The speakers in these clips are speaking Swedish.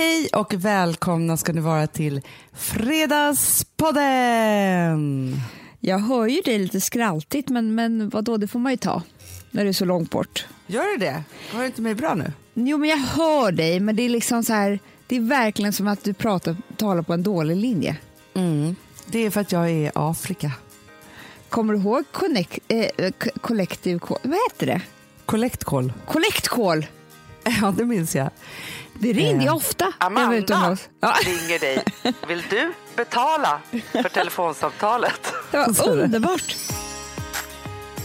Hej och välkomna ska ni vara till Fredagspodden! Jag hör ju dig lite skraltigt, men, men vadå, det får man ju ta när du är så långt bort. Gör du det? Har du inte mig bra nu? Jo, men jag hör dig, men det är liksom så här, det är verkligen som att du pratar, talar på en dålig linje. Mm. Det är för att jag är i Afrika. Kommer du ihåg connect, eh, Collective Call? Vad heter det? Collect Call. Ja, det minns jag. Det ringde jag Eh, ofta när jag var Amanda utomlands. Ja, ringer dig. Vill du betala för telefonsamtalet? det var underbart.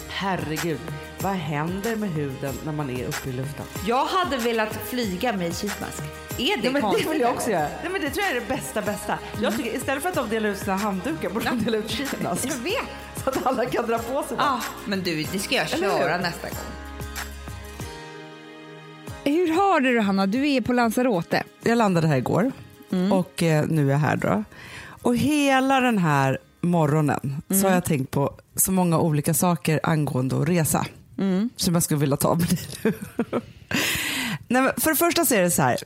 Herregud, vad händer med huden när man är uppe i luften? Jag hade velat flyga med sheetmask. Är det Ja, men det vill jag också göra. Nej, men det tror jag är det bästa bästa. Jag tycker istället för att de delar ut sina handdukar borde de dela ut sheetmask. Jag vet. Så att alla kan dra på sig dem. Ja, men du, det ska jag köra nästa gång. Hur har du det Hanna? Du är på Lanzarote. Jag landade här igår och eh, nu är jag här då. Och hela den här morgonen så har jag tänkt på så många olika saker angående att resa. Som jag skulle vilja ta med dig. Nej, för det första så är det så här.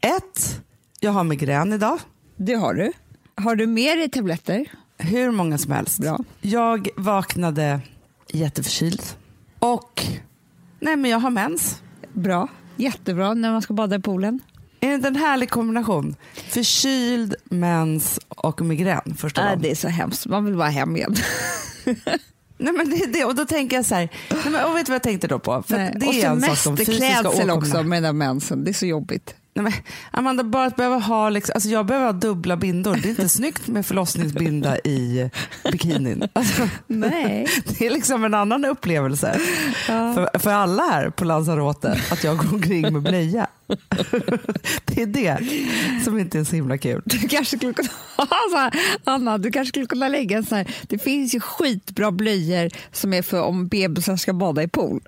Ett, jag har migrän idag. Det har du. Har du med dig tabletter? Hur många som helst. Bra. Jag vaknade jätteförkyld. Och nej men jag har mens. Bra. Jättebra när man ska bada i poolen. Är det inte en härlig kombination? Förkyld, mens och migrän första Äh, dagen. det är så hemskt. Man vill bara hem igen. Nej, men det är det. Och då tänker jag så här, nej, men, och vet du vad jag tänkte då på? För att det och är fysiska semesterklädsel också med den där mensen. Det är så jobbigt. Nej, Amanda, bara att behöva ha, liksom, alltså jag behöver ha dubbla bindor. Det är inte snyggt med förlossningsbinda i bikinin. Alltså, Nej. det är liksom en annan upplevelse för, för alla här på Lanzarote att jag går omkring med blöja. det är det som inte är så himla kul. Du kanske skulle kunna, Anna, du kanske skulle kunna lägga en sån här, det finns ju skitbra blöjor som är för om bebisar ska bada i pool.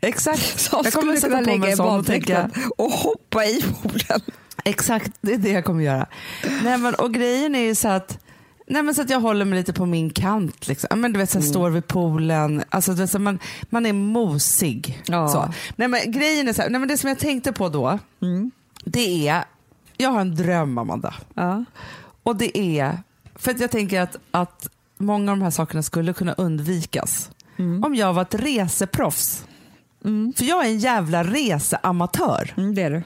Exakt. Som jag kommer sätta på mig en sån och tänka, och hoppa i poolen. Exakt, det är det jag kommer göra. Nej, men, och grejen är ju så att, nej, men så att jag håller mig lite på min kant. Liksom. Men, du vet, så här, Står vid poolen, alltså, du vet, så man, man är mosig. Ja. Så. Nej, men, grejen är så här, nej, men det som jag tänkte på då, det är, jag har en dröm Amanda. Ja. Och det är, för att jag tänker att, att många av de här sakerna skulle kunna undvikas om jag var ett reseproffs. För jag är en jävla reseamatör. Mm, det är du.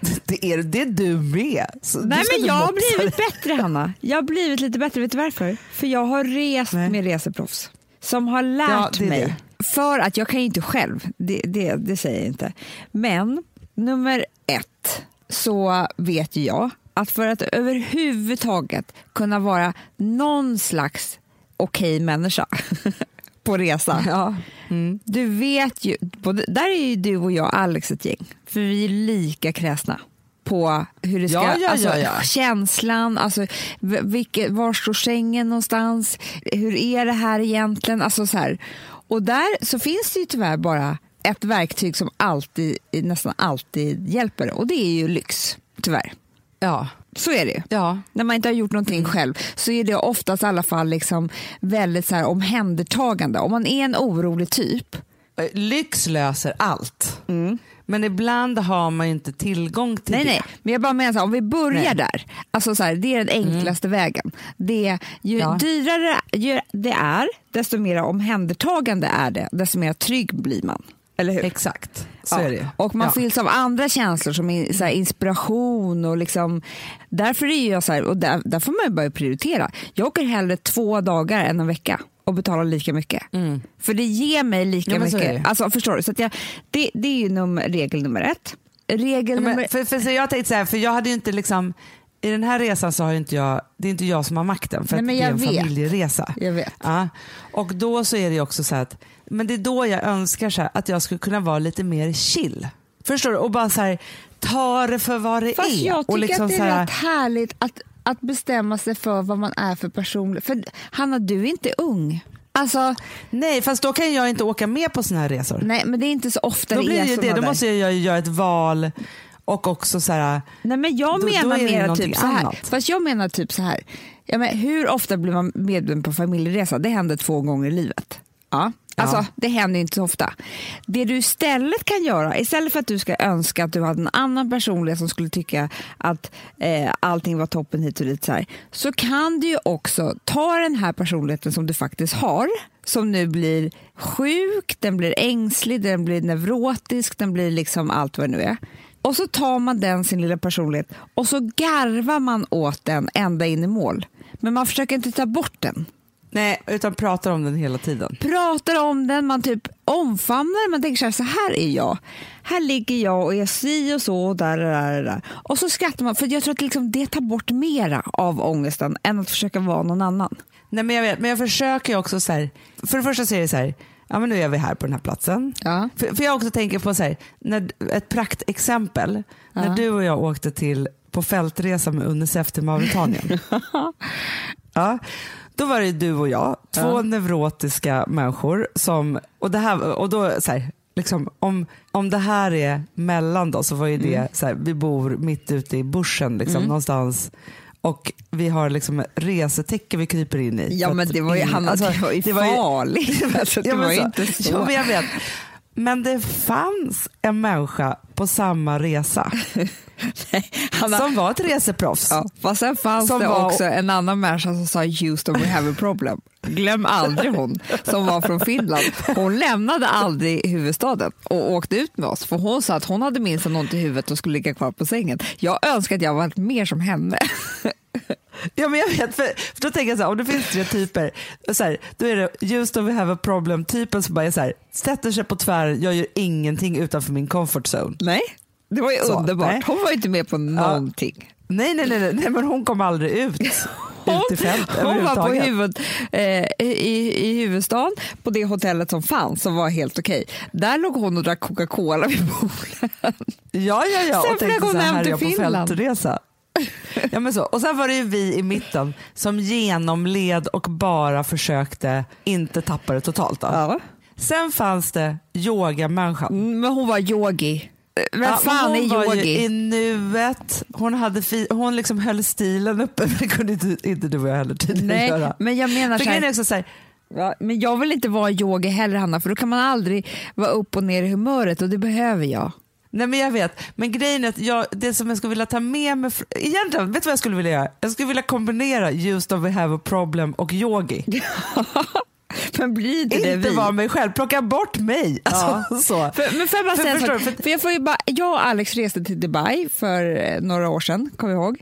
Det är, det är du med. Så du Nej ska men jag har blivit bättre Hanna. Jag har blivit lite bättre, vet du varför? För jag har rest Nej. med reseproffs som har Ja, lärt det är mig. det. För att jag kan ju inte själv, det, det, det säger jag inte. Men nummer ett så vet ju jag att för att överhuvudtaget kunna vara någon slags okej människa på resa. Ja. Du vet ju, både, där är ju du och jag Alex ett gäng, för vi är lika kräsna på hur det ska, Ja, ja, alltså, ja, känslan, alltså, vilket, var står sängen någonstans, hur är det här egentligen? Alltså, så här. Och där så finns det ju tyvärr bara ett verktyg som alltid, nästan alltid hjälper och det är ju lyx, tyvärr. Ja. Så är det ja. När man inte har gjort någonting själv så är det oftast i alla fall liksom väldigt så här omhändertagande. Om man är en orolig typ Eh, Lyx löser allt. Men ibland har man ju inte tillgång till Nej, det. nej, men jag bara menar så här, om vi börjar Nej. där. Alltså så här, det är den enklaste vägen. Det, ju Ja. dyrare ju det är, desto mer omhändertagande är det, desto mer trygg blir man. Eller hur? Exakt, Ja. Och man ja. fylls av andra känslor som in, så här, inspiration och liksom, därför är jag så här, och där, där får man ju börja prioritera. Jag åker hellre två dagar än en vecka och betalar lika mycket. För det ger mig lika Mm. Ja, mycket. Alltså, förstår du? Så att jag, det, det är ju nummer, regel nummer ett. Regel nummer... men, för, för, så jag tänkte så här, för jag hade ju inte liksom, i den här resan så har inte jag, det är inte jag som har makten för Nej, det är en vet. familjeresa. Jag vet. Ja. Och då så är det också så här att, men det är då jag önskar så här, att jag skulle kunna vara lite mer chill. Förstår du? Och bara så här, ta det för vad det Fast är. jag tycker och liksom att det är här, rätt härligt att, att bestämma sig för vad man är för person. För Hanna, du är inte ung. Alltså, Nej, fast då kan jag inte åka med på såna här resor. nej, men det är inte så ofta Då det blir är det då där. måste jag ju göra ett val och också så här, Nej, men jag Då- då menar det mer typ så här. annat. Fast jag menar typ så här. Ja, men hur ofta blir man medlem på familjeresa? Det händer två gånger i livet. Ja. Alltså, det händer inte så ofta. Det du istället kan göra, istället för att du ska önska att du hade en annan personlighet som skulle tycka att eh, allting var toppen hit och dit, så, här, så kan du ju också ta den här personligheten som du faktiskt har, som nu blir sjuk, den blir ängslig, den blir neurotisk, den blir liksom allt vad det nu är. Och så tar man den, sin lilla personlighet, och så garvar man åt den ända in i mål. Men man försöker inte ta bort den. Nej, utan pratar om den hela tiden. pratar om den, man typ omfamnar den, man tänker så här, så här är jag. Här ligger jag och är si och så och där, där, där. Och så skrattar man, för jag tror att liksom det tar bort mera av ångesten än att försöka vara någon annan. Nej, men jag vet, men jag försöker också så här, för det första så är det så här, ja men nu är vi här på den här platsen. Ja. För, för jag också tänker på så här, när, ett praktexempel, när du och jag åkte till på fältresa med Unicef till Mauritanien. ja, då var det du och jag, två neurotiska människor som, och det här, och då så här, liksom, om, om det här är mellan då så var ju det Mm. så här, vi bor mitt ute i bushen liksom, någonstans och vi har liksom resetäcke vi kryper in i. Ja men det var ju, Hanna, alltså, det var ju farligt. alltså, det Ja, var så- inte så. Ja, men jag vet. Men det fanns en människa på samma resa Hanna, som var ett reseproffs. Ja, fast sen fanns Som det var- också en annan människa som sa Houston we have a problem. Glöm aldrig hon som var från Finland. Hon lämnade aldrig huvudstaden och åkte ut med oss för hon sa att hon hade minst något i huvudet och skulle ligga kvar på sängen. Jag önskar att jag varit mer som henne. Ja, men jag vet, för, för då tänker jag så här, om det finns tre typer, så här, då är det just då we have a problem typen som bara är så här, sätter sig på tvären, jag gör ingenting utanför min comfort zone. Nej, det var ju Så, underbart. nej. Hon var ju inte med på någonting. Nej, nej, nej, nej, nej men hon kom aldrig ut. fält Hon var på huvud, eh, i, i huvudstaden på det hotellet som fanns som var helt okej. Där låg hon och drack Coca-Cola vid poolen. Ja, ja, ja. Sen flög hon hem till Finland. Ja, men så. Och sen var det ju vi i mitten som genomled och bara försökte inte tappa det totalt. Då. Ja. Sen fanns det yogamänniskan. Mm, Men hon var yogi. Vem Ja, men fan hon är yogi? i nuet, hon, hade fi, hon liksom höll stilen uppe, men det kunde inte, inte du och jag heller tydligen Nej, göra. men jag menar För så här, också så här, ja, men jag vill inte vara yogi heller Hanna, för då kan man aldrig vara upp och ner i humöret och det behöver jag. Nej men jag vet, men grejen är att jag, det som jag skulle vilja ta med mig, egentligen, vet du vad jag skulle vilja göra? Jag skulle vilja kombinera just of we have a problem och yogi. Men blir inte det Inte vi? vara mig själv, plocka bort mig. Alltså, så. För, men får jag bara För- säga en förstår sak? du? För- För jag, får ju bara, jag och Alex reste till Dubai för eh, några år sedan, kommer jag ihåg.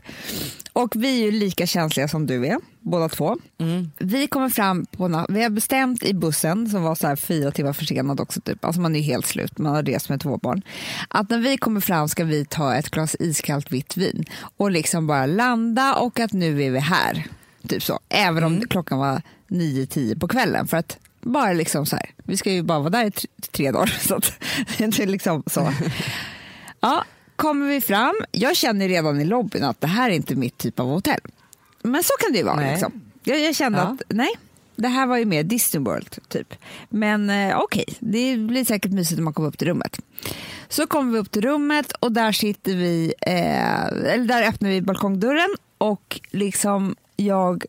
Och vi är ju lika känsliga som du är, båda två. Mm. Vi kommer fram på vi har bestämt i bussen, som var så här fyra timmar försenad också, typ. alltså man är ju helt slut, man har rest med två barn. Att när vi kommer fram ska vi ta ett glas iskallt vitt vin och liksom bara landa och att nu är vi här. Typ så. Även Mm. om klockan var 9-10 på kvällen. För att bara liksom så här, vi ska ju bara vara där i tre, dagar. Så att, det är liksom så. Ja, kommer vi fram, jag känner redan i lobbyn att det här är inte mitt typ av hotell. Men så kan det ju vara. Nej. Liksom. Jag, jag kände Ja. att nej, det här var ju mer Disney World typ. Men eh, okej, det blir säkert mysigt när man kommer upp till rummet. Så kommer vi upp till rummet och där sitter vi, eh, eller där öppnar vi balkongdörren och liksom jag,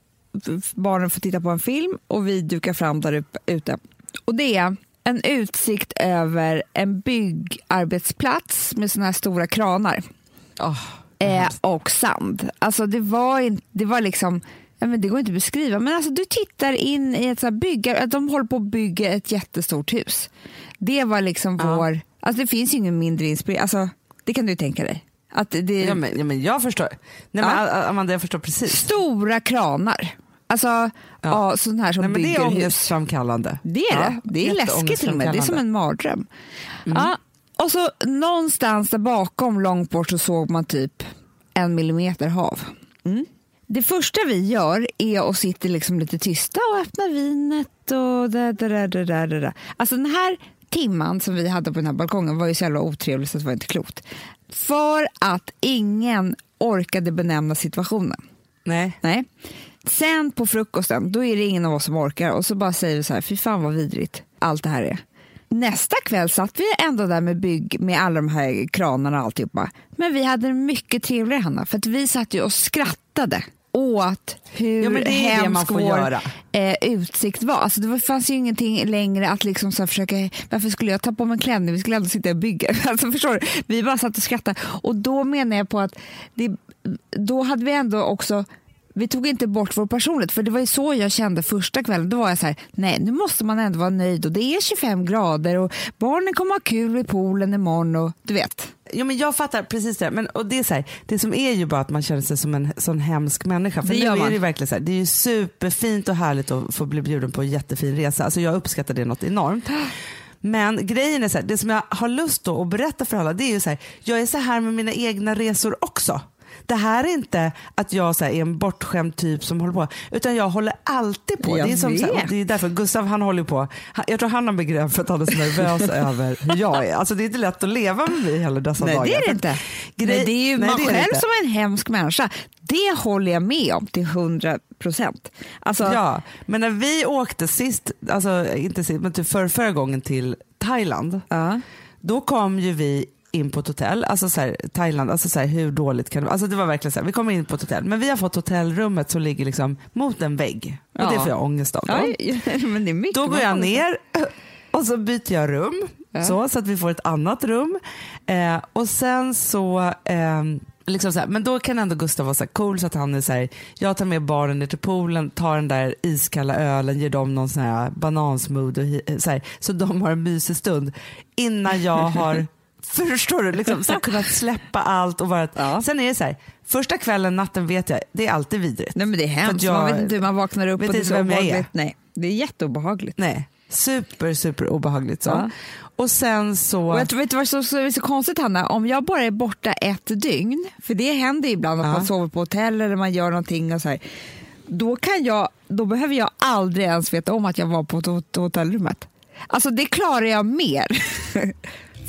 barnen får titta på en film och vi dukar fram där ute. Och det är en utsikt över en byggarbetsplats med såna här stora kranar Åh, eh, och sand. Alltså det var, in, det var liksom, ja, men det går inte att beskriva, men alltså du tittar in i ett så här byggar, de håller på att bygga ett jättestort hus. Det var liksom Ja. vår, alltså det finns ju ingen mindre inspiration, alltså det kan du tänka dig. Att det ja, men, ja, men jag förstår. Nej, Ja. Amanda, jag förstår precis. Stora kranar. Alltså ja. Ja. sån här som Nej, men det bygger är hus. ångestframkallande. Det är det. Det är läskigt till och med. Det är som en mardröm. Ja. Och så någonstans där bakom, långt bort, så såg man typ en millimeter hav. Mm. Det första vi gör är att sitta liksom lite tysta och öppna vinet och där, där, där, där, där, där. Alltså den här timman som vi hade på den här balkongen var ju så jävla otrevlig så det var inte klokt. För att ingen orkade benämna situationen. Nej. Nej. Sen på frukosten, då är det ingen av oss som orkar och så bara säger vi så här, fy fan vad vidrigt allt det här är. Nästa kväll satt vi ändå där med bygg med alla de här kranarna och alltihopa. Men vi hade mycket trevligare Hanna, för att vi satt ju och skrattade åt hur Ja, hemsk får vår göra. eh, utsikt var. Alltså, det fanns ju ingenting längre att liksom så försöka, varför skulle jag ta på mig en klänning? Vi skulle ändå sitta och bygga. Alltså, förstår du? Vi bara satt och skrattade. Och då menar jag på att det, då hade vi ändå också vi tog inte bort vår personlighet, för det var ju så jag kände första kvällen. Då var jag så här, nej nu måste man ändå vara nöjd och det är 25 grader och barnen kommer ha kul i poolen imorgon och du vet. Jo, men jag fattar precis det. Men, och det, är så här, det som är ju bara att man känner sig som en sån hemsk människa. För Det nu gör är man. det, verkligen så här, det är ju superfint och härligt att få bli bjuden på en jättefin resa. Alltså jag uppskattar det något enormt. Men grejen är så här, det som jag har lust att berätta för alla det är ju så här, jag är så här med mina egna resor också. Det här är inte att jag så här, är en bortskämd typ som håller på, utan jag håller alltid på. Jag det, är som, så här, det är därför Gustav han håller på, han, jag tror han har begrepp för att han är så nervös över hur jag är. Alltså det är inte lätt att leva med mig heller dessa Nej dagar. det är det inte. att Nej, grej- det är ju nej, man det är själv inte. som är en hemsk människa. Det håller jag med om till 100 procent. Alltså, Ja, men när vi åkte sist, alltså inte sist, men typ för, förra gången till Thailand, ja. då kom ju vi in på ett hotell, alltså så här, Thailand, alltså så här, hur dåligt kan det vara? Alltså det var verkligen så här, vi kommer in på ett hotell, men vi har fått hotellrummet som ligger liksom mot en vägg och det Ja. får jag ångest av. Då. Ja, men det är mycket Då går jag ner och så byter jag rum Ja. så, så att vi får ett annat rum. Eh, och sen så, eh, liksom här, men då kan ändå Gustav vara så här cool så att han är så här, jag tar med barnen ner till poolen, tar den där iskalla ölen, ger dem någon sån här banansmoothie hi- så, här, så de har en mysig stund innan jag har Förstår du? Liksom, så kunnat släppa allt och vara... Ja. Sen är det så här, första kvällen, natten vet jag, det är alltid vidrigt. Nej men det är hemskt, jag man vet inte hur man vaknar upp och det är så jag är. obehagligt. Nej, det är jätteobehagligt. Nej, super, super obehagligt så. Ja. Och sen så... Och jag tror, vet du vad som är så konstigt Hanna? Om jag bara är borta ett dygn, för det händer ibland att Ja. man sover på hotell eller man gör någonting och så här. Då, kan jag, då behöver jag aldrig ens veta om att jag var på hot- hotellrummet. Alltså det klarar jag mer.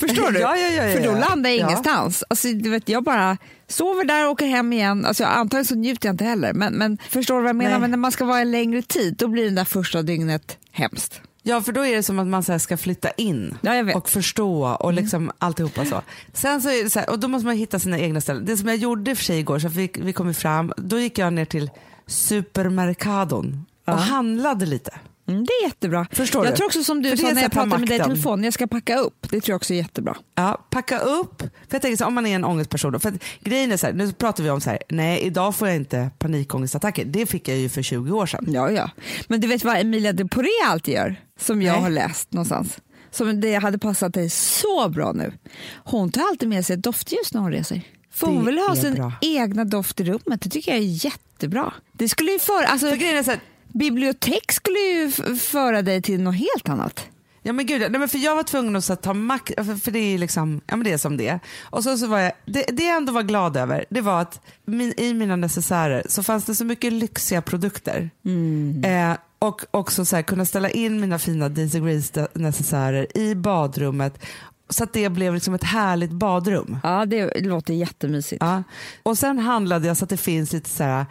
Förstår du? Ja, ja, ja, För då landar jag Ja. ingenstans. Alltså, du vet, jag bara sover där och åker hem igen. Alltså, antagligen så njuter jag inte heller. Men, men förstår du vad jag menar? Nej. Men när man ska vara en längre tid, då blir det där första dygnet hemskt. Ja, för då är det som att man så ska flytta in Ja, och förstå och liksom alltihopa så. Sen så så här, och då måste man hitta sina egna ställen. Det som jag gjorde för sig igår, så vi, vi kom fram, då gick jag ner till supermercadon och Ja. handlade lite. Mm, det är jättebra. Förstår jag du? tror också som du För sa är när jag pratade med dig i telefon, jag ska packa upp. Det tror jag också är jättebra. Ja, packa upp. För jag tänker så, om man är en ångestperson. Då, för att grejen är så här, nu pratar vi om så här, nej idag får jag inte panikångestattacker. Det fick jag ju för 20 år sedan. Ja, ja. Men du vet vad Emilia de Poré alltid gör? Som jag Nej. har läst någonstans. Som det hade passat dig så bra nu. Hon tar alltid med sig ett doftljus när hon reser. För hon vill ha sin bra. egna doft i rummet. Det tycker jag är jättebra. Det skulle ju föra, alltså, För grejen är så här, bibliotek skulle ju föra dig till något helt annat. Ja men gud, nej, men för jag var tvungen att så, ta makt, för, för det är liksom, ja men det är som det är. Och så, så var jag, det, det jag ändå var glad över, det var att min, i mina necessärer så fanns det så mycket lyxiga produkter. Eh, och också så här, kunna ställa in mina fina Daisy Grace necessärer i badrummet så att det blev liksom ett härligt badrum. Ja, det låter jättemysigt. Ja. Och sen handlade jag så att det finns lite så här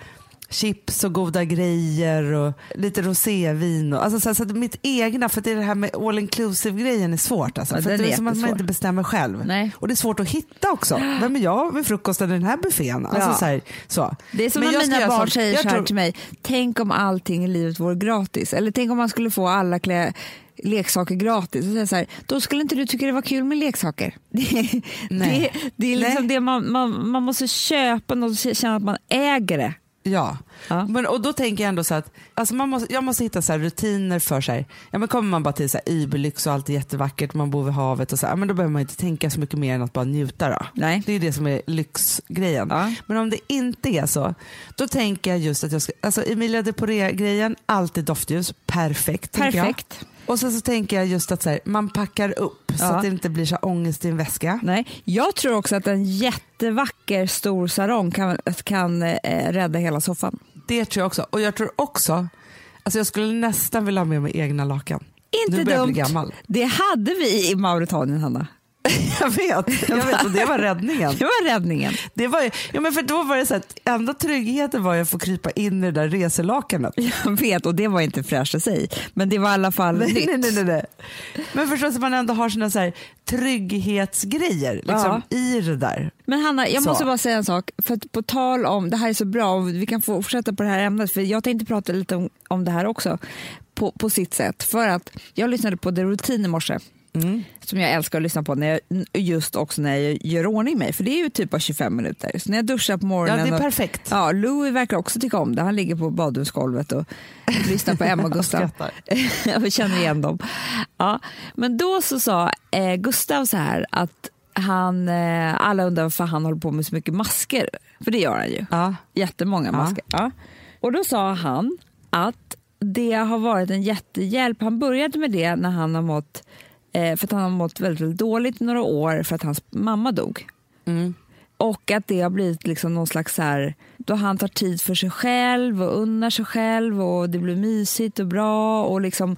chips och goda grejer och lite rosévin. Och, alltså så, så att mitt egna, för det är det här med all inclusive grejen är svårt. Alltså, Ja, för det är är som att man inte bestämmer själv. Nej. Och det är svårt att hitta också. Vem är jag vid frukosten i den här buffén? Alltså, Ja. så här, så. Det är som Men när mina barn sånt. säger så här tror- till mig, tänk om allting i livet vore gratis. Eller tänk om man skulle få alla klä, leksaker gratis. Och så så här, då skulle inte du tycka det var kul med leksaker. Det, Nej. det, det är liksom Nej. det man, man, man måste köpa något och känna att man äger det. Ja. Ja. Men, och då tänker jag ändå så att alltså man måste, jag måste hitta så här rutiner för sig. Ja, men kommer man bara till så här Iberlyx och allt är jättevackert, man bor vid havet och så här, men då behöver man inte tänka så mycket mer än att bara njuta. Då. Nej. Det är det som är lyxgrejen. Ja. Men om det inte är så, då tänker jag just att jag ska, alltså Emilia de Poré-grejen, alltid doftljus, perfekt. Perfekt. Och sen så tänker jag just att så här, man packar upp så Ja. att det inte blir så ångest i en väska. Nej, jag tror också att en jättevacker stor sarong kan, kan eh, rädda hela soffan. Det tror jag också. Och jag tror också, alltså jag skulle nästan vilja ha med mig egna lakan. Inte nu börjar jag dumt. bli gammal. Det hade vi i Mauritanien, Hanna. Jag vet, jag vet och det var räddningen. Det var räddningen. Det var, ja, men för då var det så att enda tryggheten var att få krypa in i det där reselakanet. Jag vet, och det var inte fräscht att säga, men det var i alla fall Nej, nytt. nej, nej, nej, nej. Men förstås att man ändå har sina så här trygghetsgrejer liksom, i det där. Men Hanna, jag Så. måste bara säga en sak. För att på tal om, det här är så bra och vi kan fortsätta på det här ämnet. För jag tänkte prata lite om, om det här också på, på sitt sätt. För att jag lyssnade på The Routine i morse. Som jag älskar att lyssna på när jag, just också när jag gör ordning mig. För det är ju typ av 25 minuter. Så när jag duschar på Ja, morgonen. det är och- perfekt. Ja, Louis verkar också tycka om det. Han ligger på badrumsgolvet och lyssnar på Emma och Gustav. Jag känner igen dem. Ja. Men då så sa eh, Gustav så här att han, eh, alla undrar varför han håller på med så mycket masker. För det gör han ju. Ja. Jättemånga Ja. masker. Ja. Och då sa han att det har varit en jättehjälp. Han började med det när han har mått, eh, för att han har mått väldigt, väldigt dåligt i några år för att hans mamma dog. Mm. Och att det har blivit liksom någon slags så här, då han tar tid för sig själv och unnar sig själv och det blir mysigt och bra. Och liksom,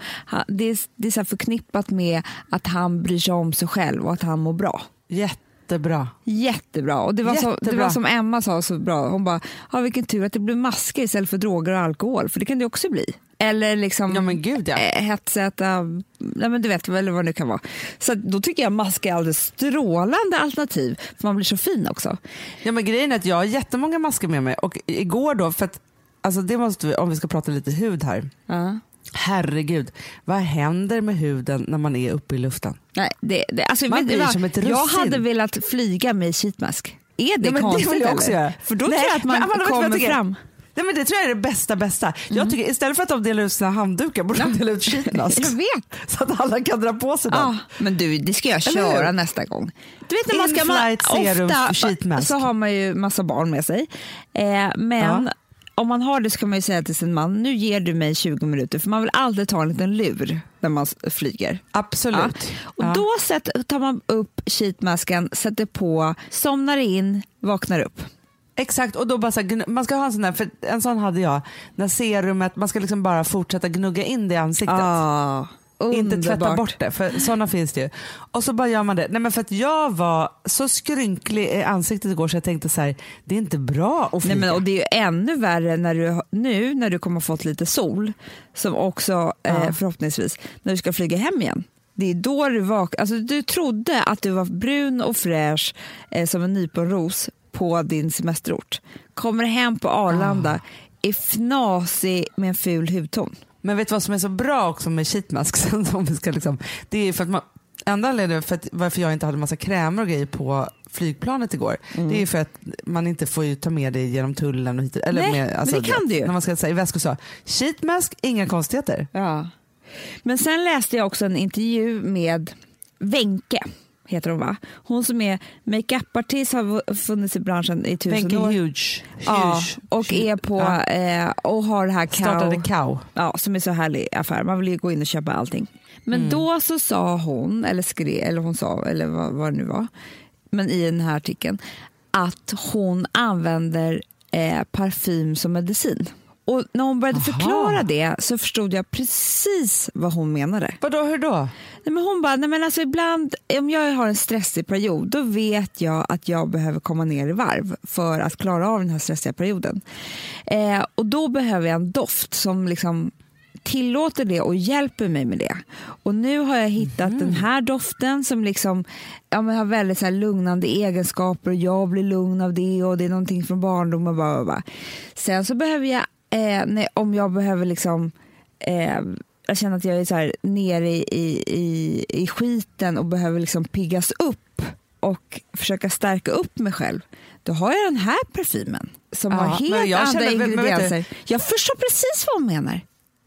det är, det är så förknippat med att han bryr sig om sig själv och att han mår bra. Jättebra. Jättebra. Och det var, så, det Jättebra. var som Emma sa så bra. Hon bara, ja, vilken tur att det blir masker istället för droger och alkohol. För det kan det också bli. Eller liksom Ja men gud ja. eh, hetsäta, nej men du vet väl vad det nu kan vara. Så då tycker jag mask är alldeles strålande alternativ. För man blir så fin också. Ja men grejen är att jag har jättemånga masker med mig och igår då, för att alltså det måste vi, om vi ska prata lite hud här. Ja. Herregud, vad händer med huden när man är uppe i luften? Nej, det, det, alltså, Man blir som ett jag russin. hade velat flyga med sheetmask. Är det Ja, men det konstigt vill jag också göra. För då Nej, tror jag att man men jag kommer fram. Nej, men det tror jag är det bästa bästa. Jag tycker, istället för att de delar ut sina handdukar borde de dela ut sheetmask. Jag vet. Så att alla kan dra på sig den. Ja, men du, det ska jag köra nästa gång. Du vet när man ska, man, serum ofta sheetmask. så har man ju massa barn med sig. Eh, men Ja. om man har det så kan man ju säga till sin man, nu ger du mig 20 minuter, för man vill alltid ta en liten lur när man flyger. Absolut. Ja. Och Ja. Då sätter, tar man upp sheetmasken, sätter på, somnar in, vaknar upp. Exakt, och då bara så här, man ska ha en sån här, för en sån hade jag, när serumet, man ska liksom bara fortsätta gnugga in det i ansiktet. Ah, Inte tvätta bort det, för sådana finns det ju. Och så bara gör man det. Nej, men för att jag var så skrynklig i ansiktet igår så jag tänkte så här, det är inte bra att Nej, flyga. men, och det är ju ännu värre när du, nu när du kommer ha fått lite sol, som också eh, Ja. förhoppningsvis, när du ska flyga hem igen. Det är då du vaknar. Alltså, du trodde att du var brun och fräsch eh, som en nyponros på din semesterort. Kommer hem på Arlanda, är fnasig med en ful hudton. Men vet du vad som är så bra också med? Som vi ska liksom, det är för att man, enda anledningen för att, varför jag inte hade massa krämer och grejer på flygplanet igår, Mm. det är för att man inte får ta med det genom tullen och hit, eller Nej, med, men alltså, det kan du ju. När man ska säga i väskor så. Sheetmask, inga konstigheter. Ja. Men sen läste jag också en intervju med Wenke, heter hon va? Hon som är makeupartist, har funnits i branschen i tusen Wenche år. Huge. Ja, Huge. och är på Ja. eh, och har det här Startade Cow, Cow. ja, som är så härlig affär. Man vill ju gå in och köpa allting. Men Mm. då så sa hon, eller skrev, eller hon sa, eller vad, vad det nu var, men i den här artikeln, att hon använder eh, parfym som medicin. Och när hon började Aha. förklara det så förstod jag precis vad hon menade. Vadå, hur då? Nej, men hon bara, nej, men alltså ibland om jag har en stressig period då vet jag att jag behöver komma ner i varv för att klara av den här stressiga perioden. Eh, och då behöver jag en doft som liksom tillåter det och hjälper mig med det. Och nu har jag hittat den här doften som liksom ja, men har väldigt så lugnande egenskaper och jag blir lugn av det och det är någonting från barndomen. bara, bara. Sen så behöver jag, eh, nej, om jag behöver liksom eh, jag känner att jag är så här nere i, i, i, i skiten och behöver liksom piggas upp och försöka stärka upp mig själv. Då har jag den här parfymen som Ja, har helt andra vet du- ingredienser. Jag förstår precis vad hon menar.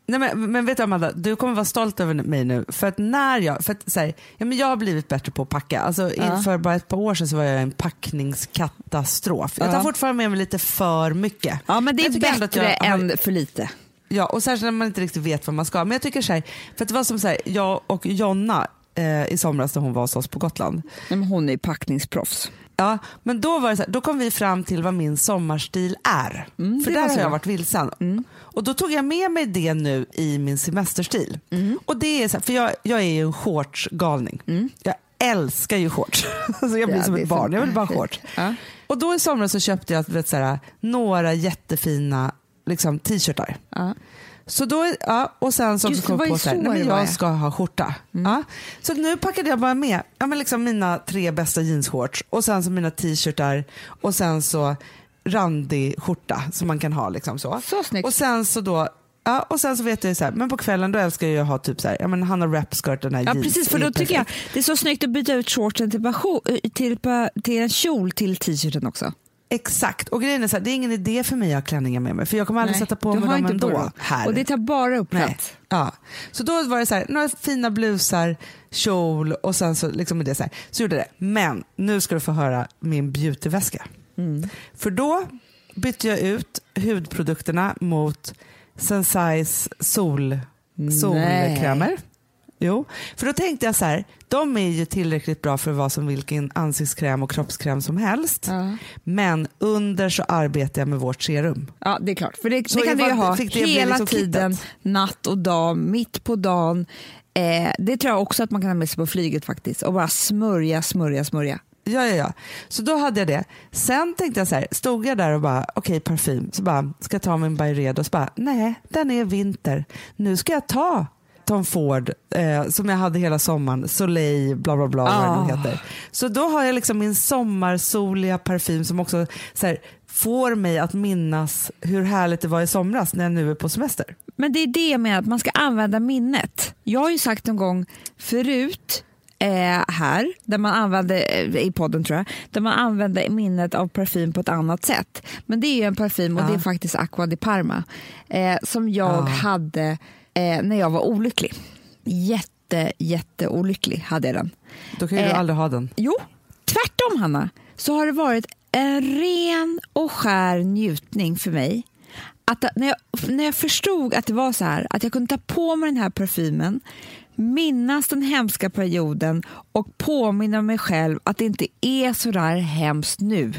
Nej, men, men vet du Amanda, du kommer vara stolt över mig nu. För att när jag, för att, så här, ja, men jag har blivit bättre på att packa. Alltså, Ja. För bara ett par år sedan så var jag en packningskatastrof. Jag tar Ja. fortfarande med mig lite för mycket. Ja, men det är bättre jag än för lite. Ja, och särskilt när man inte riktigt vet vad man ska. Men jag tycker så här, för att det var som så här, jag och Jonna eh, i somras när hon var hos oss på Gotland. Men hon är packningsproffs. Ja, men då var det så här, då kom vi fram till vad min sommarstil är. Mm, för där har jag varit vilsen. Och då tog jag med mig det nu i min semesterstil. Mm. Och det är så här, för jag, jag är ju en shortsgalning. Jag älskar ju shorts. Alltså jag blir Ja, som ett så barn, jag vill bara ha shorts. Ja. Och då i somras så köpte jag vet, så här, några jättefina liksom, t-shirtar. Ja. Så då, ja, och sen så Just det, kom jag på så här, så nej, men jag ja. ska ha skjorta. Ja. Så nu packade jag bara med ja, men liksom mina tre bästa jeansshorts och sen så mina t-shirtar och sen så randig skjorta som man kan ha. Liksom så. Så snyggt. Och sen så då Ja, och sen så vet jag ju så här, men på kvällen då älskar jag att ha typ så här, ja men Hanna Rapskirt, den här Ja, jeans. precis, för då tycker jag perfekt. det är så snyggt att byta ut shortsen till, passion- till, till en kjol till t-shirten också. Exakt, och grejen är så här, det är ingen idé för mig att ha klänningar med mig för jag kommer aldrig sätta på mig dem ändå här. Och det tar bara upp Nej. plats. Ja. Så då var det så här, några fina blusar, kjol och sen så liksom det så här. Så gjorde det. Men nu ska du få höra min beautyväska. Mm. För då bytte jag ut hudprodukterna mot Sensais sol, solkrämer. Jo, för då tänkte jag så här, de är ju tillräckligt bra för att vara som vilken ansiktskräm och kroppskräm som helst. Ja. Men under så arbetar jag med vårt serum. Ja, det är klart. För det, det kan du ju ha hela liksom tiden, kittet? natt och dag, mitt på dagen. Eh, det tror jag också att man kan ha med sig på flyget faktiskt. Och bara smörja, smörja, smörja. Ja, ja, ja. Så då hade jag det. Sen tänkte jag så här, stod jag där och bara, okej parfym, så bara, ska jag ta min Byredo? Och så bara, nej, den är vinter. Nu ska jag ta Tom Ford, eh, som jag hade hela sommaren, Soleil, bla bla bla, vad det Ah. heter. Så då har jag liksom min sommarsoliga parfym som också så här, får mig att minnas hur härligt det var i somras när jag nu är på semester. Men det är det jag menar, att man ska använda minnet. Jag har ju sagt en gång förut eh, här, där man använder, eh, i podden tror jag, där man använder minnet av parfym på ett annat sätt. Men det är ju en parfym och Ja. det är faktiskt Aqua di Parma eh, som jag Ja. hade eh, när jag var olycklig. Jätte, jätte olycklig hade jag den. Då kan ju du Eh, aldrig ha den. Jo, tvärtom Hanna, så har det varit en ren och skär njutning för mig. Att när, jag, när jag förstod att det var så här, att jag kunde ta på mig den här parfymen, minnas den hemska perioden och påminna mig själv att det inte är så där hemskt nu.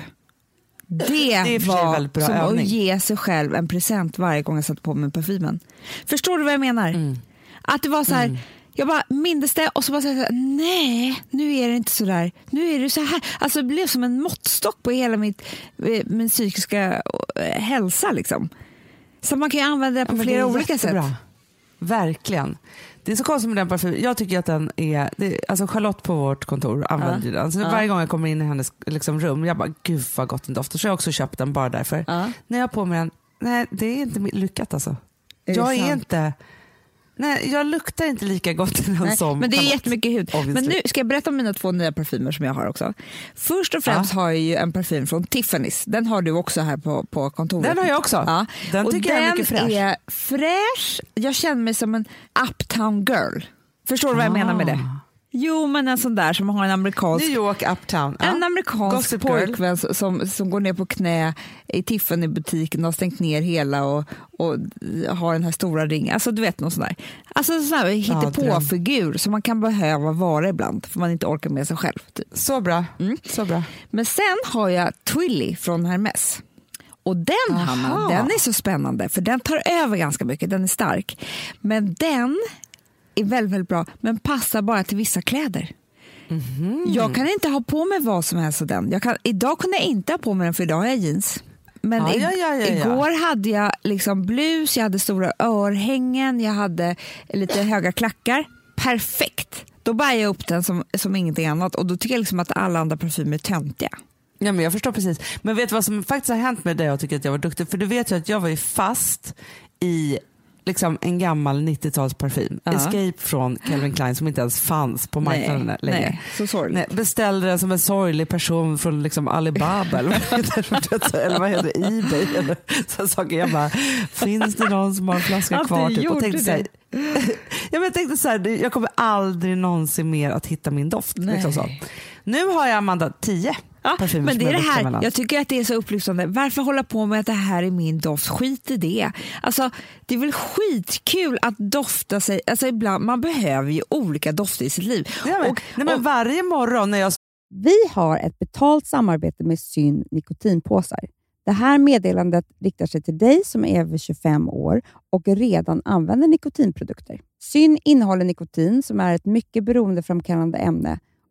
Det, sig var som att övning. ge sig själv en present varje gång jag satte på mig parfymen. Förstår du vad jag menar? Mm. Att det var så här, jag bara mindes det och så bara så här, nej, nu är det inte så där. Nu är det så här. Alltså det blev som en måttstock på hela mitt, eh, min psykiska eh, hälsa liksom. Så man kan ju använda det på Ja, flera det olika jättebra. sätt. Verkligen. Det är så konstigt med den parfymen. Jag tycker att den är, det, alltså Charlotte på vårt kontor använder ju den. Så Ja. varje gång jag kommer in i hennes liksom, rum, jag bara gud vad gott den doftar. Så jag har också köpt den bara därför. Ja. När jag har på mig den, nej det är inte lyckat alltså. Är jag är sant? inte, nej jag luktar inte lika gott den Nej, som men det är jättemycket hud. obviously. Men nu ska jag berätta om mina två nya parfymer som jag har också. Först och främst har jag ju en parfym från Tiffany's. Den har du också här på, på kontoret. Den har jag också. Ja. Den och tycker jag är den mycket fräsch. är fräsch. Jag känner mig som en uptown girl. Förstår du vad jag menar med det? Jo, men en sån där som har en amerikansk New York Uptown. Ja. En amerikansk pojkvän som, som går ner på knä i Tiffany-butiken och har stängt ner hela och, och har den här stora ringen. Alltså du vet någon sån där. Alltså en sån här hittepåfigur som man kan behöva vara ibland för man inte orkar med sig själv. Typ. Så bra. Mm. Så bra. Men sen har jag Twilly från Hermes. Och den. Hanna, den är så spännande för den tar över ganska mycket, den är stark. Men den är väldigt, väldigt bra men passar bara till vissa kläder. Jag kan inte ha på mig vad som helst av den. Jag kan, idag kunde jag inte ha på mig den för idag har jag jeans. Men Ja, i, ja, ja, ja. igår hade jag liksom blus, jag hade stora örhängen, jag hade lite höga klackar. Perfekt! Då bär jag upp den som, som ingenting annat och då tycker jag liksom att alla andra parfymer är töntiga. Ja, men jag förstår precis. Men vet du vad som faktiskt har hänt med det jag tycker att jag var duktig? För du vet ju att jag var ju fast i liksom en gammal 90-talsparfym. Ja. Escape från Calvin Klein som inte ens fanns på marknaden nej, längre. nej, så sorgligt. Nej, beställde den som en sorglig person från liksom Alibaba eller vad heter det? eller vad heter det? Ebay eller så saker. Jag bara, finns det någon som har en flaska kvar? Typ? Och tänkte så här, ja, jag tänkte så här, jag kommer aldrig någonsin mer att hitta min doft. Liksom så. Nu har jag Amanda 10 Ja, parfymer men som det är jag det här, jag tycker att det är så upplyftande. Varför hålla på med att det här är min doft? Skit i det. Alltså, det är väl skitkul att dofta sig. Alltså, ibland, man behöver ju olika dofter i sitt liv. Ja, men, Och- nej, men och- varje morgon när jag Vi har ett betalt samarbete med Syn nikotinpåsar. Det här meddelandet riktar sig till dig som är över 25 år och redan använder nikotinprodukter. Syn innehåller nikotin som är ett mycket beroendeframkallande ämne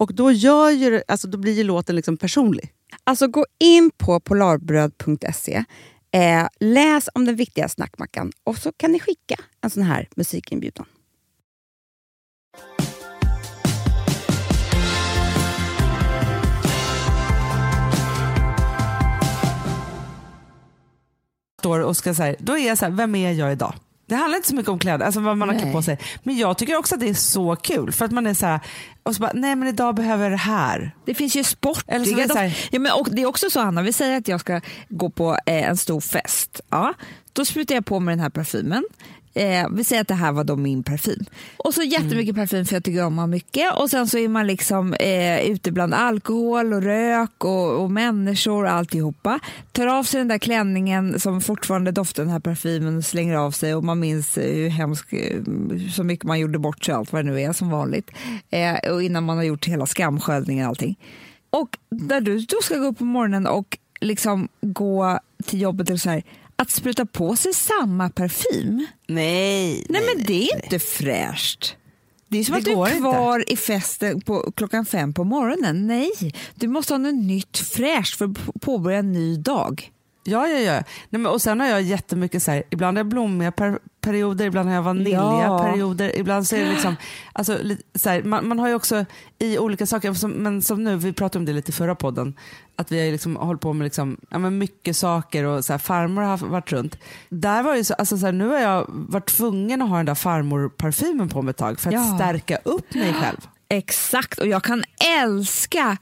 Och då, gör ju, alltså, då blir ju låten liksom personlig. Alltså gå in på polarbröd.se, eh, läs om den viktiga snackmackan och så kan ni skicka en sån här musikinbjudan. Står och ska säga, då är jag så här, vem är jag idag? Det handlar inte så mycket om kläder, alltså vad man har Nej. klätt på sig. Men jag tycker också att det är så kul. För att man är så här, och så bara, nej men idag behöver jag det här. Det finns ju sportiga Eller så är det så här- doft- ja, men och Det är också så Hanna, vi säger att jag ska gå på eh, en stor fest. Ja, då sprutar jag på mig den här parfymen. Eh, vi säger att det här var då min parfym. Och så jättemycket parfym för jag tycker om att ha mycket. Och sen så är man liksom eh, ute bland alkohol och rök och, och människor och alltihopa. Tar av sig den där klänningen som fortfarande doftar den här parfymen och slänger av sig och man minns eh, hur hemskt, eh, så mycket man gjorde bort sig allt vad det nu är som vanligt. Eh, och innan man har gjort hela skamsköljningen och allting. Och där du då ska gå upp på morgonen och liksom gå till jobbet och så här, att spruta på sig samma parfym. Nej, Nej, men det är inte fräscht. Det är som Det att du är inte. kvar i festen på klockan fem på morgonen. Nej, du måste ha något nytt fräscht för att påbörja en ny dag. Ja, ja, ja. Nej, men, och sen har jag jättemycket så här, ibland har jag blommiga per, perioder, ibland har jag vaniljiga Ja. perioder, ibland så är det liksom, alltså, så här, man, man har ju också i olika saker, som, men som nu, vi pratade om det lite i förra podden, att vi har liksom hållit på med liksom, ja, men mycket saker och så här, farmor har varit runt. Där var ju så, alltså, så här, nu har jag varit tvungen att ha den där farmorparfymen på mig ett tag för att Ja. stärka upp mig själv. Exakt, och jag kan älska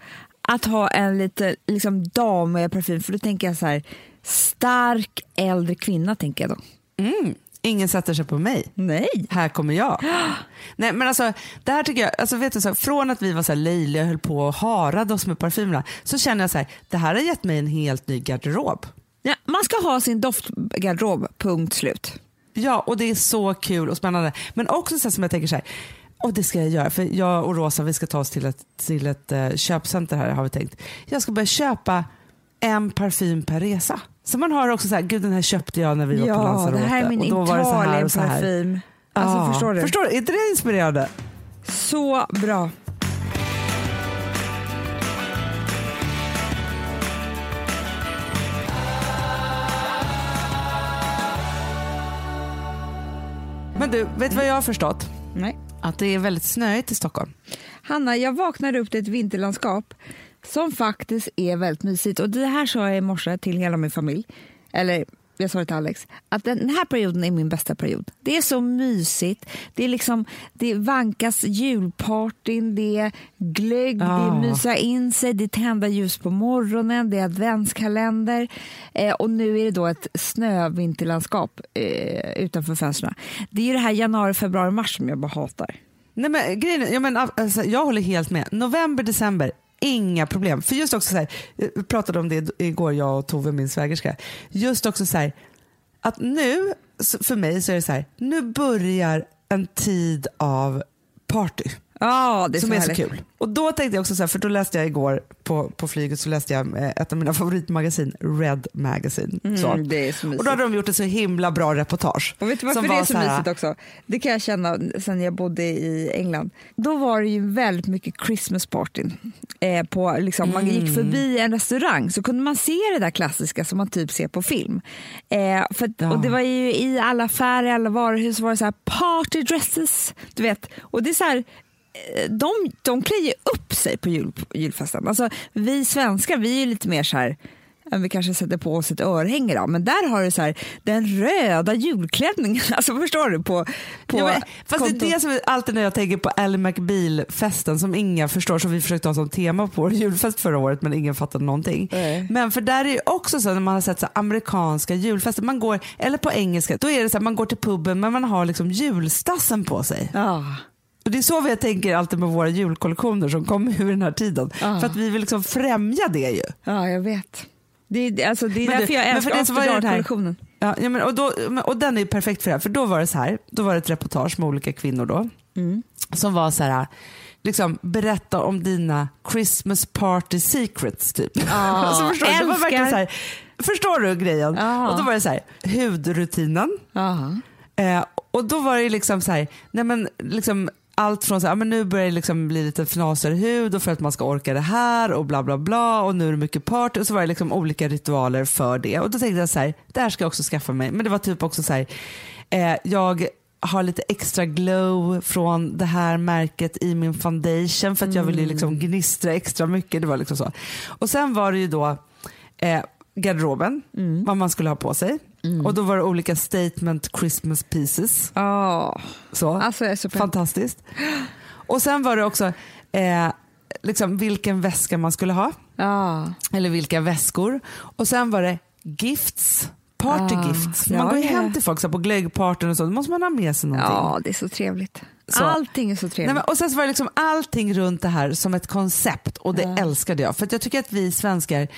att ha en lite liksom, damig parfym för då tänker jag så här, stark äldre kvinna tänker jag då. Mm. Ingen sätter sig på mig. Nej. här kommer jag. Nej men alltså det här tycker jag, alltså vet du så, här, från att vi var så här löjliga och höll på och harade oss med parfymerna så känner jag så här, det här har gett mig en helt ny garderob. Ja, man ska ha sin doftgarderob, punkt slut. Ja och det är så kul och spännande. Men också så här, som jag tänker så här, och det ska jag göra för jag och Rosa vi ska ta oss till ett, till ett eh, köpcenter här har vi tänkt. Jag ska börja köpa en parfym per resa. Så man har också så här, gud den här köpte jag när vi var på Ja, Lanzarote. det här är min. Italienparfym. Alltså Ja, förstår du? Förstår du? Är inte det inspirerande? Så bra. Men du, vet du vad jag har förstått? Nej. Att det är väldigt snöigt i Stockholm. Hanna, jag vaknade upp till ett vinterlandskap som faktiskt är väldigt mysigt. Och det här sa jag i morse till hela min familj. Eller jag sa det till Alex. Att den här perioden är min bästa period. Det är så mysigt. Det är liksom, det vankas julpartyn, det är glögg, det är Ah. mysa in sig, det är tända ljus på morgonen, det är adventskalender. Eh, och nu är det då ett snövinterlandskap eh, utanför fönstren. Det är ju det här januari, februari, mars som jag bara hatar. Nej, men, grejen, ja, men, alltså, jag håller helt med. November, december, inga problem. För just också så här, vi pratade om det igår jag och Tove, min svägerska. Just också så här, att nu, för mig så är det så här, nu börjar en tid av party. Ja, det är som så är så kul. Och då tänkte jag också så här, för då läste jag igår på, på flyget så läste jag eh, ett av mina favoritmagasin, Red Magazine. så. Mm, det är så mysigt. Och då hade de gjort ett så himla bra reportage. Och vet du varför det är var så här- mysigt också? Det kan jag känna sen jag bodde i England. Då var det ju väldigt mycket Christmas partyn. Eh, på, liksom, Man gick förbi en restaurang så kunde man se det där klassiska som man typ ser på film. Eh, för Ja. och det var ju i alla affärer, alla varuhus var det så här party dresses. Du vet. Och det är så här, de, de klär ju upp sig på jul, julfesten. Alltså, vi svenskar vi är ju lite mer så här Vi kanske sätter på oss ett örhänge då, men där har du så här, den röda julklänningen. Alltså förstår du? På, på Ja, men, fast kontot. det är det som är alltid när jag tänker på Ally McBeal-festen som ingen förstår, som vi försökte ha som tema på vår julfest förra året men ingen fattade någonting. Nej. Men för där är det också så när man har sett så amerikanska julfester, man går, eller på engelska, då är det så här, man går till puben men man har liksom julstassen på sig. Ja. Och det är så vi tänker alltid med våra julkollektioner som kommer ur den här tiden. Ja. För att vi vill liksom främja det ju. ja, jag vet. Det är, alltså, det är Men du, därför jag älskar After den här- Dark-kollektionen. Ja, ja, men, och, då, och den är ju perfekt för det här, för då var det så här, då var det ett reportage med olika kvinnor då, Mm. som var så här, liksom berätta om dina Christmas party secrets typ. alltså, förstår, du? det var älskar. verkligen så här, förstår du grejen? Ja. Och då var det så här, hudrutinen, Ja. eh, och då var det liksom så här, nej men liksom allt från så här, men nu börjar det liksom bli lite fnasigare hud och för att man ska orka det här och bla bla bla och nu är det mycket party och så var det liksom olika ritualer för det och då tänkte jag så här, det här ska jag också skaffa mig men det var typ också så här, eh, jag har lite extra glow från det här märket i min foundation för att jag ville ju liksom gnistra extra mycket. Det var liksom så. Och sen var det ju då eh, garderoben, vad man skulle ha på sig. Och då var det olika statement Christmas pieces. Ja. Så. Alltså jag är så. Fantastiskt. Och sen var det också eh, liksom vilken väska man skulle ha. Ja. Eller vilka väskor. Och sen var det gifts partygifts. Ah, man ja, går ju ja. hem till folk så på glöggpartyn och så, då måste man ha med sig någonting. Ja, det är så trevligt. Så. Allting är så trevligt. Nej, men, och sen så var det liksom allting runt det här som ett koncept och det älskade jag. För jag tycker att vi svenskar,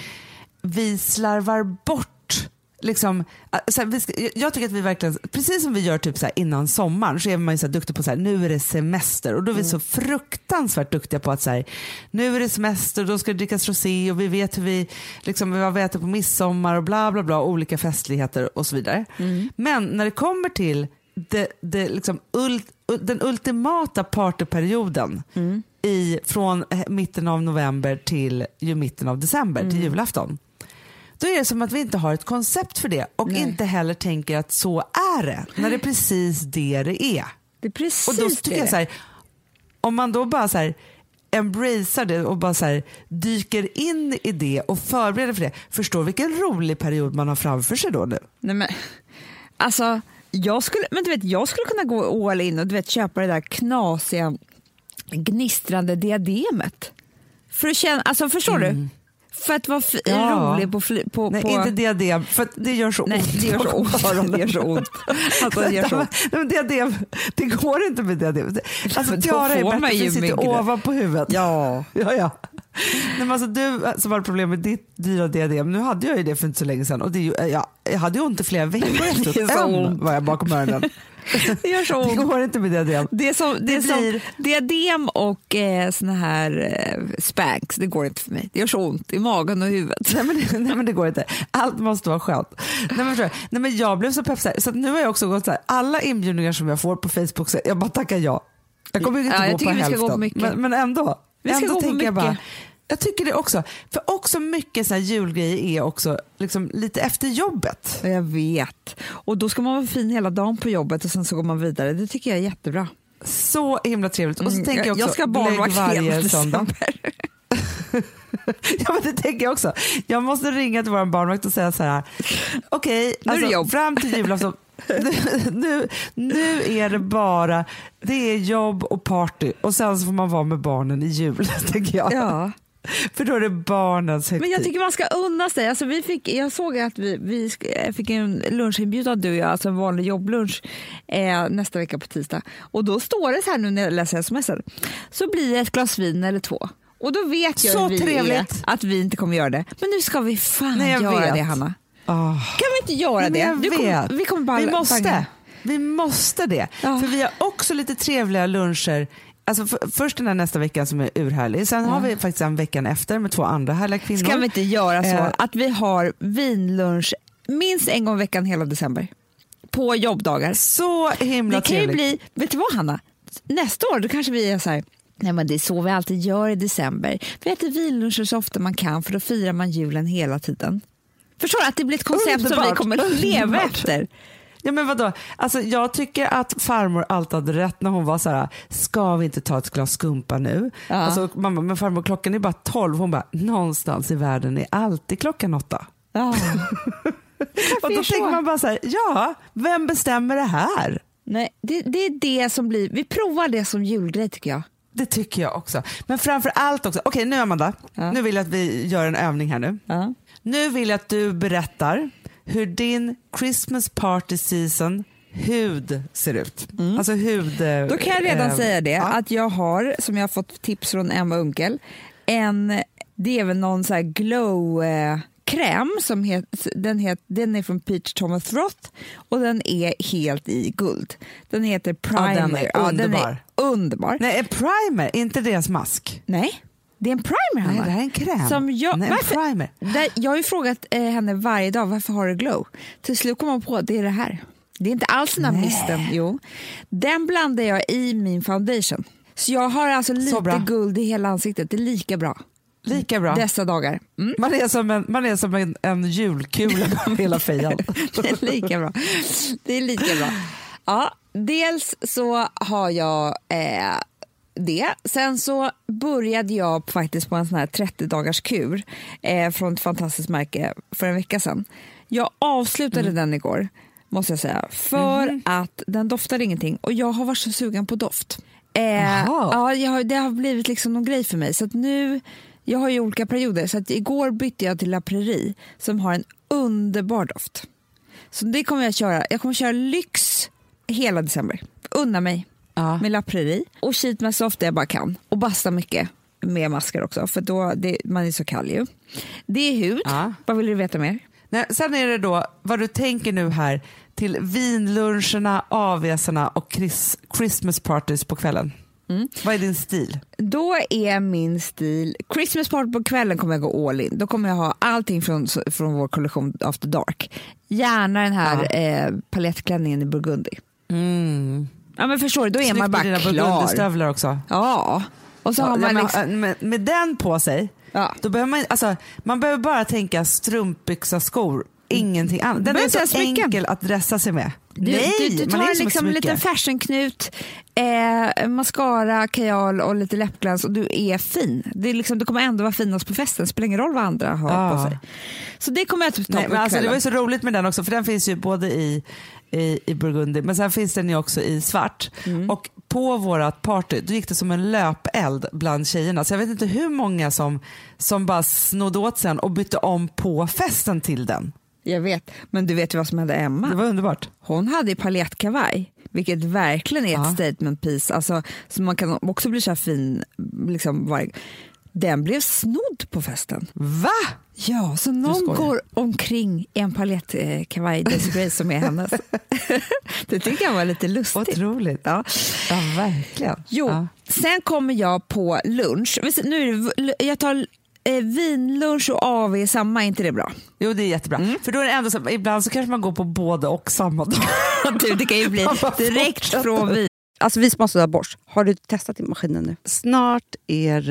vi slarvar bort Liksom, äh, så här, vi ska, jag tycker att vi verkligen, precis som vi gör typ så här, innan sommaren så är man ju så här duktig på så här, nu är det semester. Och då är vi så fruktansvärt duktiga på att så här, nu är det semester och då ska det drickas rosé och vi vet hur vi, liksom, vad vi äter på midsommar och bla bla bla, olika festligheter och så vidare. Men när det kommer till det, det liksom ult, den ultimata partyperioden i, från mitten av november till ju mitten av december, till julafton. Då är det som att vi inte har ett koncept för det och Nej. inte heller tänker att så är det, när det är precis det det är. det är precis Och då tycker det. jag så här, om man då bara så här embracear det och bara så här, dyker in i det och förbereder för det, förstår vilken rolig period man har framför sig då nu. Nej, men, alltså, jag skulle, men du vet, jag skulle kunna gå all in och du vet, köpa det där knasiga gnistrande diademet. För att känna, alltså förstår du? För att vara. Ja. rolig på... På, Nej, på inte diadem, för det gör så Nej, ont. det gör så ont. Det gör så ont. Alltså, det gör så ont. Nej, diadem, det går inte med diadem. Alltså, tiara är bättre för sitter ovanpå huvudet. Ja. Ja, ja. Nej, men alltså, du som hade problem med ditt dyra diadem, nu hade jag ju det för inte så länge sedan och det är ju, ja, jag hade ju ont i flera veckor efteråt. ont. var jag bakom öronen. Det gör så Det ont. går inte med diadem. Det som, det Det som blir- diadem och eh, såna här eh, spanks, det går inte för mig. Det gör så ont i magen och huvudet. Nej men, det- nej men det går inte. Allt måste vara skönt. Nej men, du? nej men jag blev så pepp så, nu har jag också gått så här, alla inbjudningar som jag får på Facebook, så jag bara tackar ja. Jag kommer inte Ja, jag gå på hälften. mycket. Men, men ändå. Vi ska ändå gå på tänker jag mycket. bara, jag tycker det också. För också mycket så här julgrejer är också liksom lite efter jobbet. Jag vet. Och då ska man vara fin hela dagen på jobbet och sen så går man vidare. Det tycker jag är jättebra. Så himla trevligt. Och så Mm, tänker jag också jag ska barnvakt varje söndag. Ja men det tänker jag också. Jag måste ringa till vår barnvakt och säga så här. Okej, det alltså, jobb. fram till julafton. nu, nu, nu är det bara det är jobb och party och sen så får man vara med barnen i jul, tänker jag. Ja. För då är det barnens högtid. Men jag tycker man ska unna sig. Alltså vi fick, jag såg att vi, vi sk- fick en lunchinbjudan du och jag, alltså en vanlig jobblunch eh, nästa vecka på tisdag. Och då står det så här nu när jag läser smsen, så blir det ett glas vin eller två. Och då vet jag Så vi trevligt. är, att vi inte kommer göra det. Men nu ska vi fan Nej, göra vet. det Hanna. Ah. Kan vi inte göra det? Du kommer- vi kommer bara vi måste. banga. Vi måste det. Ja. För vi har också lite trevliga luncher. Alltså för, först den här nästa veckan som är urhärlig. Sen har vi faktiskt en veckan efter med två andra härliga kvinnor. Ska vi inte göra så Eh. att vi har vinlunch minst en gång i veckan hela december? På jobbdagar. Så himla Det kan ju trevligt. bli, vet du vad Hanna? Nästa år då kanske vi är så här, nej men det är så vi alltid gör i december. Vi äter vinluncher så ofta man kan för då firar man julen hela tiden. Förstår du att det blir ett koncept som vi Underbart. kommer leva Underbart. efter? Ja, men vadå? Alltså, jag tycker att farmor alltid hade rätt när hon var så här, ska vi inte ta ett glas skumpa nu? Ja. Alltså, mamma, men farmor klockan är bara tolv. Hon bara, någonstans i världen är alltid klockan åtta. Ja. Och då tänker man bara så här, ja, vem bestämmer det här? Nej, det, det är det som blir, vi provar det som julgrej tycker jag. Det tycker jag också. Men framför allt också, okej nu Amanda, Ja. nu vill jag att vi gör en övning här nu. Ja. Nu vill jag att du berättar hur din Christmas party season hud ser ut. Alltså hud... Mm. Då kan jag redan eh, säga det, ja. att jag har, som jag har fått tips från Emma Unkel, en, det är väl någon så glow eh, kräm som het, den, het, den är från Peach Thomas Roth och den är helt i guld. Den heter Primer. den är Ja, underbar. Den är underbar. Nej. Nej, primer, inte deras mask. Det är en primer Nej, Hanna. det här är en kräm. Som jag, Nej, en varför- primer. Där, jag har ju frågat eh, henne varje dag varför har du glow. Till slut kom hon på att det är det här. Det är inte alls den här Nej. misten. Jo. Den blandar jag i min foundation. Så jag har alltså lite guld i hela ansiktet. Det är lika bra Lika bra. dessa dagar. Mm. Man är som en, man är som en, en julkula på hela fejan. Det är lika bra. Det är lika bra. Ja, dels så har jag eh, det. Sen så började jag faktiskt på en sån här 30 dagars kur eh, från ett fantastiskt märke för en vecka sedan. Jag avslutade Mm. den igår, måste jag säga, för Mhm. att den doftade ingenting och jag har varit så sugen på doft. Eh, ja, jag det har blivit liksom någon grej för mig. Så att nu, jag har ju olika perioder, så att igår bytte jag till La Prairie som har en underbar doft. Så det kommer jag köra. Jag kommer köra lyx hela december. Unna mig Ja. med La Prairie och cheat mig så ofta jag bara kan. Och basta mycket med masker också, för då det, man är så kall ju. Det är hud. Ja. Vad vill du veta mer? Nej, sen är det då vad du tänker nu här till vinluncherna, AWsarna och Chris, Christmas parties på kvällen. Mm. Vad är din stil? Då är min stil, Christmas party på kvällen kommer jag gå all in. Då kommer jag ha allting från, från vår kollektion After Dark. Gärna den här Ja. eh, palettklänningen i burgundy. Ja men förstår du, då är Snyggt man bara dina klar. också. Ja, och så har Ja, man men, liksom... med, med den på sig, Ja. då behöver man, alltså, man behöver bara tänka strumpbyxa, skor, ingenting annat. Den Behöver är så enkel att dressa sig med. Du, Nej, du, du man är tar som liksom en liten fashionknut, eh, mascara, kajal och lite läppglans och du är fin. Det är liksom, du kommer ändå vara finast på festen, spelar ingen roll vad andra har Ja. på sig. Så det kommer jag att ta Nej, på men alltså, det var ju så roligt med den också, för den finns ju både i, i, i burgundy, men sen finns den ju också i svart. Mm. Och på vårat party, då gick det som en löpeld bland tjejerna. Så jag vet inte hur många som, som bara snodde åt sen och bytte om på festen till den. Jag vet, men du vet ju vad som hände Emma? Det var underbart. Hon hade ju paljettkavaj, vilket verkligen är ett Ja. statement piece. Alltså, så man kan också bli så här fin. Liksom, varje... Den blev snodd på festen. Va? Ja, så någon går omkring i en paljettkavaj, Daisy Grace, som är hennes. det tycker jag var lite lustigt. Otroligt. Ja. Ja, verkligen. Jo, Ja. sen kommer jag på lunch. Nu är det, jag tar eh, vinlunch och AV i samma, är inte det bra? Jo, det är jättebra. Mm. För då är det ändå så, ibland så kanske man går på både och samma dag. du, det kan ju bli direkt från vin. Alltså vi sponsrade av Bosch. Har du testat i maskinen nu? Snart är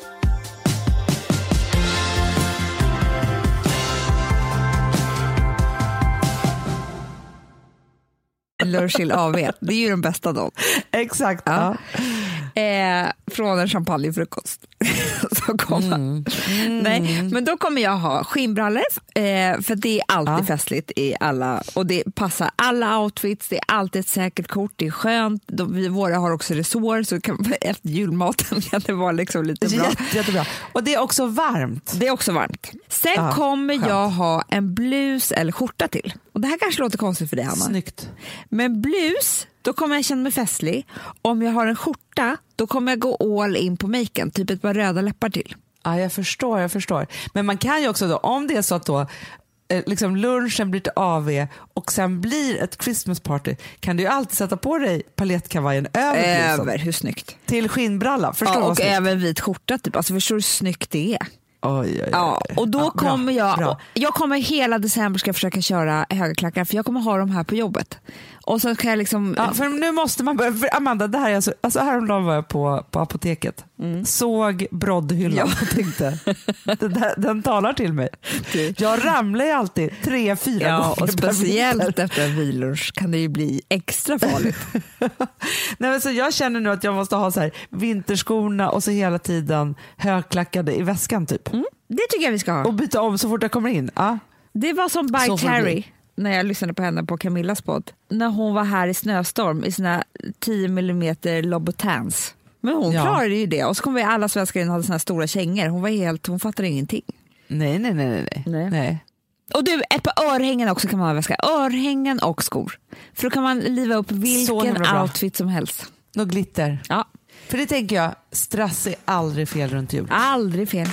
Lurchill AV, det är ju den bästa dagen. Exakt. Ja. Ja. Eh, från en champagnefrukost. Så kommer. Mm. Nej, men då kommer jag ha skinnbrallor, eh, för det är alltid Ja. festligt i alla, och det passar alla outfits, det är alltid ett säkert kort, det är skönt. De, vi, våra har också resår, så kan, efter julmaten kan det vara liksom lite bra. Jätte, jättebra. Och det är också varmt. Det är också varmt. Sen Ja, kommer skönt. jag ha en blus eller skjorta till. Och Det här kanske låter konstigt för dig, Hanna. Snyggt. Men blus, då kommer jag känna mig festlig. Om jag har en skjorta, då kommer jag gå all in på maken, typ ett par röda läppar till. Ja, jag förstår, jag förstår. Men man kan ju också då, om det är så att då eh, liksom lunchen blir till AV och sen blir ett Christmas party kan du ju alltid sätta på dig palettkavajen över Över, hur snyggt? till skinnbralla. Förstår Ja, och även vit skjorta, typ. alltså, förstår du hur snyggt det är? Oj, oj, oj. Ja, och då Ja, bra, kommer jag, bra. jag kommer hela december ska försöka köra höga klackar för jag kommer ha dem här på jobbet. Och så kan jag liksom, Ja, för nu måste man börja, Amanda, det här är alltså, alltså häromdagen var jag på, på apoteket, Mm. såg broddhyllan och tänkte, den, den talar till mig. Jag ramlar ju alltid tre, fyra ja, gånger och speciellt efter en vilunch kan det ju bli extra farligt. Nej, men så jag känner nu att jag måste ha så här, vinterskorna och så hela tiden högklackade i väskan typ. Det tycker jag vi ska ha. Och byta om så fort jag kommer in. Ja. Det var som by Carrie. När jag lyssnade på henne på Camillas podd. När hon var här i snöstorm i sina 10 mm Louboutins. Men hon Ja. klarade ju det och så kom vi alla svenskar in och hade såna här stora kängor. Hon var helt, hon fattade ingenting. Nej, nej, nej, nej, nej. Nej. Och du, ett par örhängen också kan man ha i väska. Örhängen och skor. För då kan man liva upp vilken outfit som helst. Något glitter. Ja, För det tänker jag, strass är aldrig fel runt jul. aldrig fel.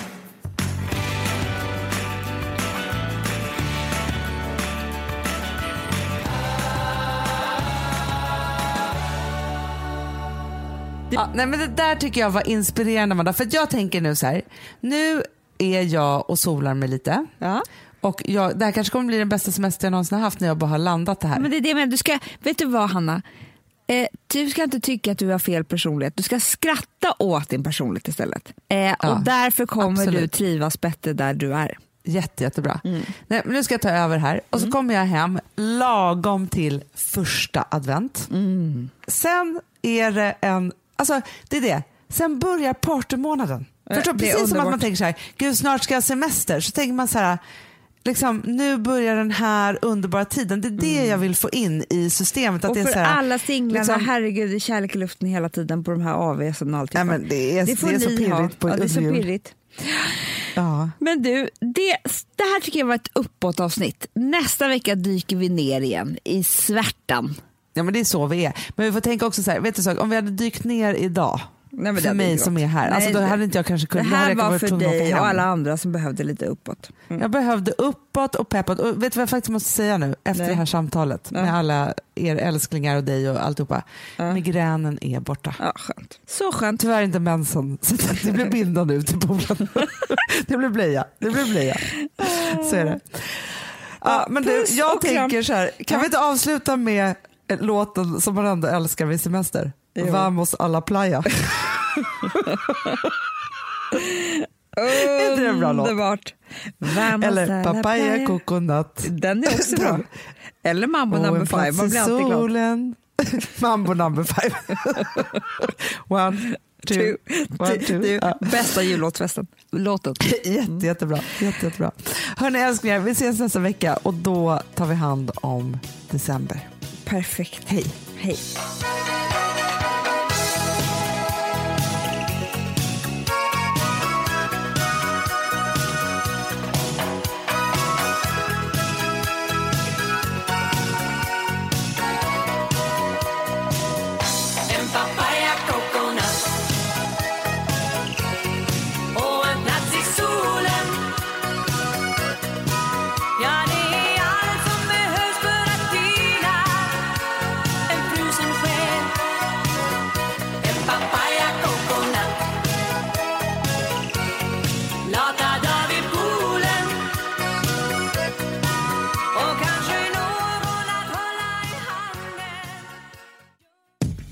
Ja, nej, men det där tycker jag var inspirerande Amanda. För jag tänker nu så här, nu är jag och solar mig lite. Ja. Och jag, det här kanske kommer bli den bästa semester jag någonsin har haft när jag bara har landat det här. Men det är det menar. Du ska, vet du vad Hanna? Eh, du ska inte tycka att du har fel personlighet. Du ska skratta åt din personlighet istället. Eh, och därför kommer absolut. du trivas bättre där du är. Jätte, jättebra. Nej, men nu ska jag ta över här och så kommer jag hem lagom till första advent. Sen är det en, alltså det är det, sen börjar partymånaden. Förstår, det är precis som att man underbart. tänker så här, gud snart ska jag ha semester, så tänker man så här, liksom, nu börjar den här underbara tiden. Det är det jag vill få in i systemet. Att Och det är för så här, alla singlarna, liksom- herregud, det är kärlek i luften hela tiden på de här AWsen och allting. Ja, men det är, det får är så pirrigt ha. på ja, det är så pirrigt. Ja. Men du, det, det här tycker jag var ett uppåtavsnitt. Nästa vecka dyker vi ner igen i svärtan. Ja, men det är så vi är. Men vi får tänka också så här, vet du så, om vi hade dykt ner idag, Nej, det för mig som är här, alltså, då Nej, hade inte jag kanske Det kunnat, då hade här var för dig och alla andra som behövde lite uppåt. Jag behövde uppåt och peppat. Och vet du vad jag faktiskt måste säga nu efter Nej. det här samtalet med alla er älsklingar och dig och alltihopa. Migränen är borta. Ja, skönt. Så skönt. Tyvärr inte mensen, så det blir binda nu till poolen. det blir blöja. Det blir blöja. Så är det. Ja, men du, jag tänker så här, kan vi inte avsluta med låten som man ändå älskar vid semester? Jo. Vamos a la playa. Är inte det en bra låt? Underbart. Eller papaya coconut. Den är också bra. Eller Mambo Och number five. Man blir alltid glad. Mambo number five. One, two, one, two. du, Ja. bästa jullåtsfesten. Låten. Jätte, jättebra. Jätte, jättebra. Hörni älsklingar, vi ses nästa vecka och då tar vi hand om december. Perfekt. Hej! Hej.